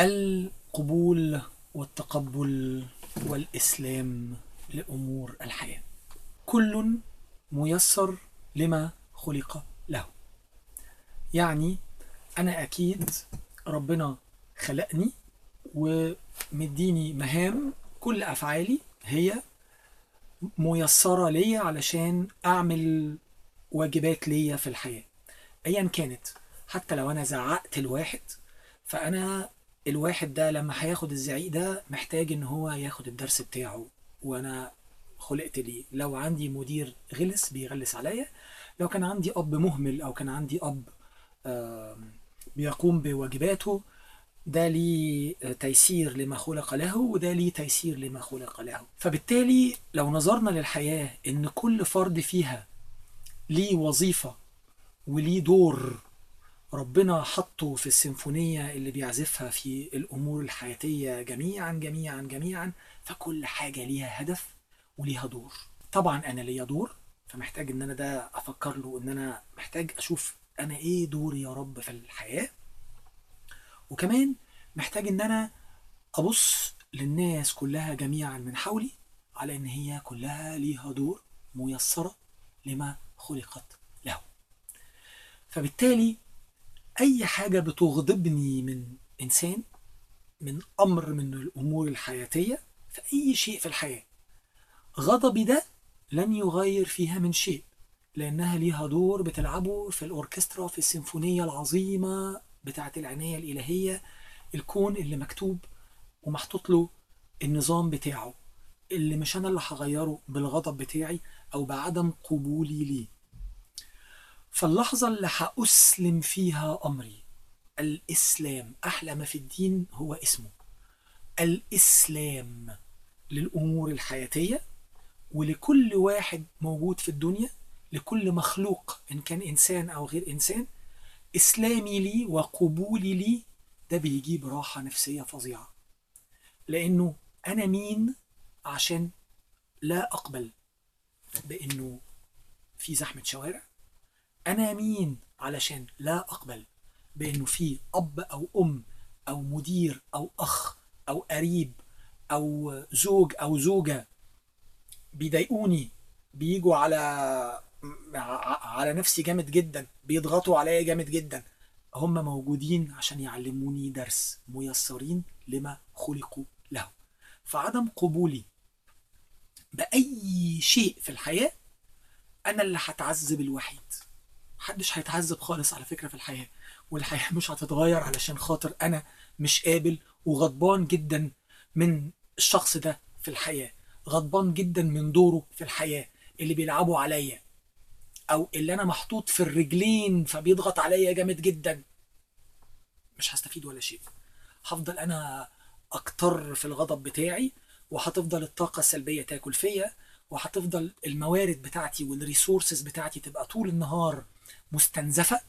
القبول والتقبل والإسلام لأمور الحياة. كل ميسر لما خلق له. يعني أنا أكيد ربنا خلقني ومديني مهام كل أفعالي هي ميسرة ليا علشان أعمل واجبات ليا في الحياة. أيا كانت حتى لو أنا زعقت الواحد فأنا الواحد ده لما هياخد الزعيق ده محتاج إن هو ياخد الدرس بتاعه. وأنا خلقت ليه لو عندي مدير غلس بيغلس عليا. لو كان عندي أب مهمل أو كان عندي آم، بيقوم بواجباته ده ليه تيسير لما خلق له وده ليه تيسير لما خلق له. فبالتالي لو نظرنا للحياة إن كل فرد فيها ليه وظيفة وليه دور ربنا حطه في السيمفونية اللي بيعزفها في الأمور الحياتية جميعا جميعا جميعا فكل حاجة ليها هدف وليها دور. طبعا أنا ليا دور فمحتاج إن أنا ده أفكر له إن أنا محتاج أشوف أنا إيه دوري يا رب في الحياة. وكمان محتاج إن أنا أبص للناس كلها جميعا من حولي على إن هي كلها ليها دور ميسرة لما خلقت له. فبالتالي أي حاجة بتغضبني من إنسان من أمر من الأمور الحياتية في أي شيء في الحياة. غضبي ده لن يغير فيها من شيء لأنها ليها دور بتلعبه في الأوركسترا في السيمفونية العظيمة بتاعت العناية الإلهية الكون اللي مكتوب ومحطوط له النظام بتاعه. اللي مش أنا اللي هغيره بالغضب بتاعي أو بعدم قبولي ليه. فاللحظة اللي هأسلم فيها أمري الإسلام أحلى ما في الدين هو اسمه. الإسلام للأمور الحياتية ولكل واحد موجود في الدنيا لكل مخلوق إن كان إنسان أو غير إنسان. إسلامي لي وقبولي لي ده بيجيب راحة نفسية فظيعة. لأنه أنا مين عشان لا أقبل بأنه في زحمة شوارع أنا مين علشان لا أقبل بأنه في أب أو أم أو مدير أو أخ أو قريب أو زوج أو زوجة بيضايقوني بيجوا على على نفسي جامد جدا بيضغطوا عليا جامد جدا. هم موجودين عشان يعلموني درس ميسرين لما خلقوا له. فعدم قبولي بأي شيء في الحياة أنا اللي هتعذب الوحيد. محدش هيتعذب خالص على فكرة في الحياة والحياة مش هتتغير علشان خاطر أنا مش قابل وغضبان جدا من الشخص ده في الحياة غضبان جدا من دوره في الحياة اللي بيلعبوا عليا أو اللي أنا محطوط في الرجلين فبيضغط عليا جامد جدا. مش هستفيد ولا شيء. هفضل أنا أكتر في الغضب بتاعي وهتفضل الطاقة السلبية تاكل فيا وهتفضل الموارد بتاعتي والريسورسز بتاعتي تبقى طول النهار مستنزفة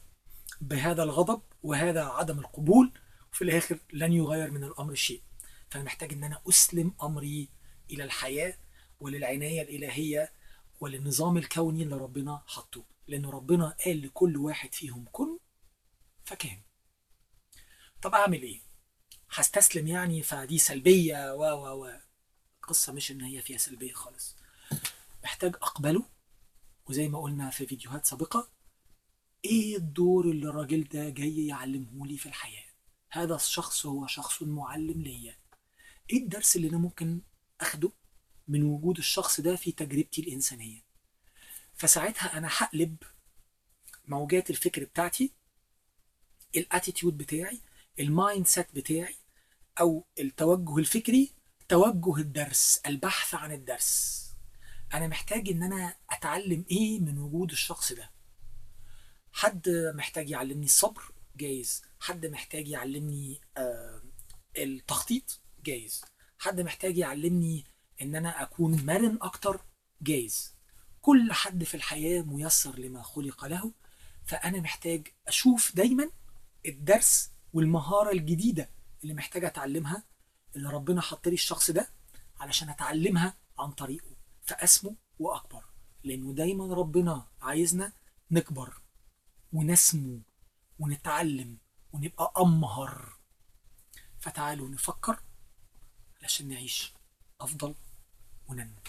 بهذا الغضب وهذا عدم القبول وفي الآخر لن يغير من الأمر شيء. فأنا محتاج إن أنا أسلم أمري إلى الحياة وللعناية الإلهية وللنظام الكوني اللي ربنا حطه. لأن ربنا قال لكل واحد فيهم كن فكان. طب أعمل إيه؟ هستسلم يعني فدي سلبية و و و. القصة مش إن هي فيها سلبية خالص. محتاج أقبله. وزي ما قلنا في فيديوهات سابقة إيه الدور اللي الراجل ده جاي يعلمه لي في الحياة؟ هذا الشخص هو شخص معلم ليا. إيه الدرس اللي أنا ممكن أخده من وجود الشخص ده في تجربتي الإنسانية؟ فساعتها أنا هقلب موجات الفكر بتاعتي ال attitude بتاعي ال mindset بتاعي أو التوجه الفكري توجه الدرس البحث عن الدرس. أنا محتاج إن أنا أتعلم إيه من وجود الشخص ده. حد محتاج يعلمني الصبر؟ جايز. حد محتاج يعلمني آه التخطيط؟ جايز. حد محتاج يعلمني إن أنا أكون مرن أكتر؟ جايز. كل حد في الحياة ميسر لما خلق له فأنا محتاج أشوف دايما الدرس والمهارة الجديدة اللي محتاج أتعلمها اللي ربنا حط لي الشخص ده علشان أتعلمها عن طريقه فاسمه وأكبر لأنه دايما ربنا عايزنا نكبر ونسمو ونتعلم ونبقى أمهر. فتعالوا نفكر علشان نعيش أفضل وننمو.